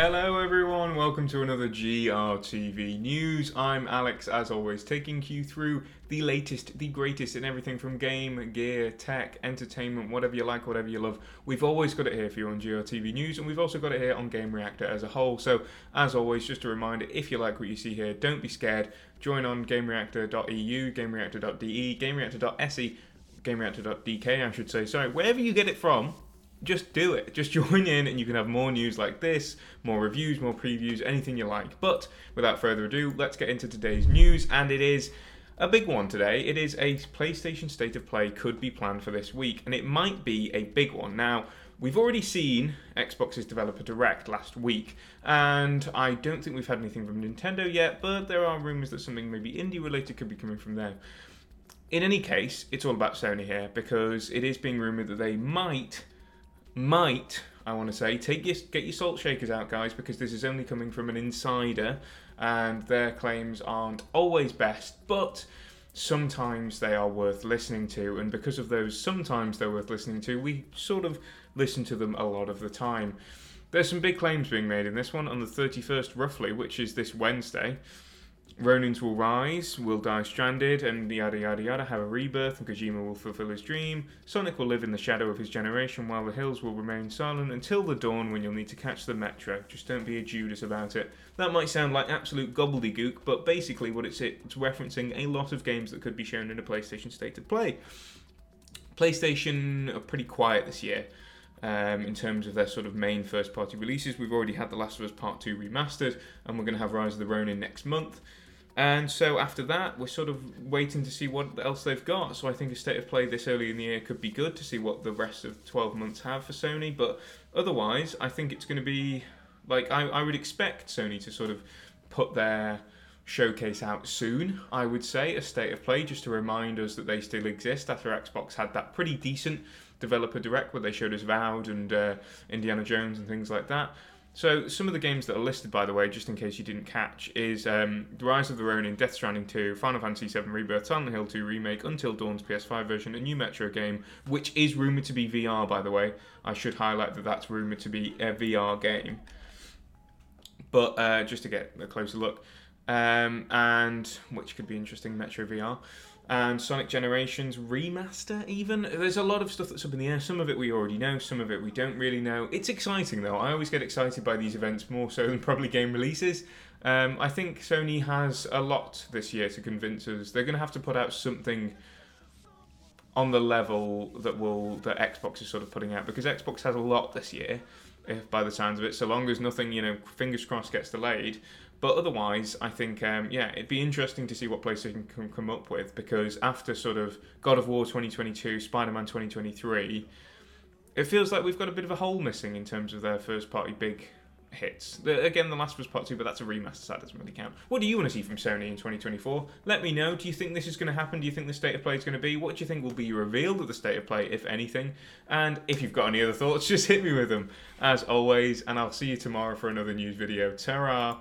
Hello, everyone. Welcome to another GRTV News. I'm Alex, as always, taking you through the latest, the greatest in everything from game, gear, tech, entertainment, whatever you like, whatever you love. We've always got it here for you on GRTV News, and we've also got it here on Game Reactor as a whole. So, as always, just a reminder if you like what you see here, don't be scared. Join on gamereactor.eu, gamereactor.de, gamereactor.se, gamereactor.dk, I should say. Sorry, wherever you get it from, just do it. Just join in and you can have more news like this, more reviews, more previews, anything you like. But without further ado, let's get into today's news. And it is a big one today. It is a PlayStation State of Play could be planned for this week, and it might be a big one. Now, we've already seen Xbox's Developer Direct last week, and I don't think we've had anything from Nintendo yet, but there are rumours that something maybe indie related could be coming from there. In any case, it's all about Sony here because it is being rumoured that they might might I want to say take your get your salt shakers out, guys, because this is only coming from an insider, and their claims aren't always best, but sometimes they are worth listening to, and because of those, sometimes they're worth listening to. We sort of listen to them a lot of the time. There's some big claims being made in this one on the 31st, roughly, which is this Wednesday. Ronins will rise, will die stranded, and yada yada yada have a rebirth, and Kojima will fulfill his dream. Sonic will live in the shadow of his generation, while the hills will remain silent until the dawn when you'll need to catch the metro. Just don't be a Judas about it. That might sound like absolute gobbledygook, but basically what it's it's referencing a lot of games that could be shown in a PlayStation State of Play. PlayStation are pretty quiet this year. Um, in terms of their sort of main first party releases. We've already had The Last of Us Part 2 remastered, and we're going to have Rise of the Ronin next month. And so after that, we're sort of waiting to see what else they've got. So I think a state of play this early in the year could be good to see what the rest of 12 months have for Sony. But otherwise, I think it's going to be like I, I would expect Sony to sort of put their showcase out soon. I would say a state of play just to remind us that they still exist after Xbox had that pretty decent developer direct where they showed us Avowed and uh, Indiana Jones and things like that. So some of the games that are listed, by the way, just in case you didn't catch, is um, The Rise of the Ronin, Death Stranding 2, Final Fantasy VII Rebirth, Silent Hill 2 Remake, Until Dawn's PS5 version, a new Metro game, which is rumoured to be VR, by the way. I should highlight that that's rumoured to be a VR game. But uh, just to get a closer look, um, and which could be interesting, Metro VR and Sonic Generations remaster, even. There's a lot of stuff that's up in the air. Some of it we already know, some of it we don't really know. It's exciting though. I always get excited by these events more so than probably game releases. Um, I think Sony has a lot this year to convince us. They're going to have to put out something on the level that will that Xbox is sort of putting out because Xbox has a lot this year. If by the sounds of it, so long as nothing, you know, fingers crossed gets delayed, but otherwise, I think, um, yeah, it'd be interesting to see what PlayStation can come up with because after sort of God of War 2022, Spider Man 2023, it feels like we've got a bit of a hole missing in terms of their first party big hits. The, again, The Last of Us Part 2, but that's a remaster, so that doesn't really count. What do you want to see from Sony in 2024? Let me know. Do you think this is going to happen? Do you think the State of Play is going to be? What do you think will be revealed at the State of Play, if anything? And if you've got any other thoughts, just hit me with them, as always, and I'll see you tomorrow for another news video. ta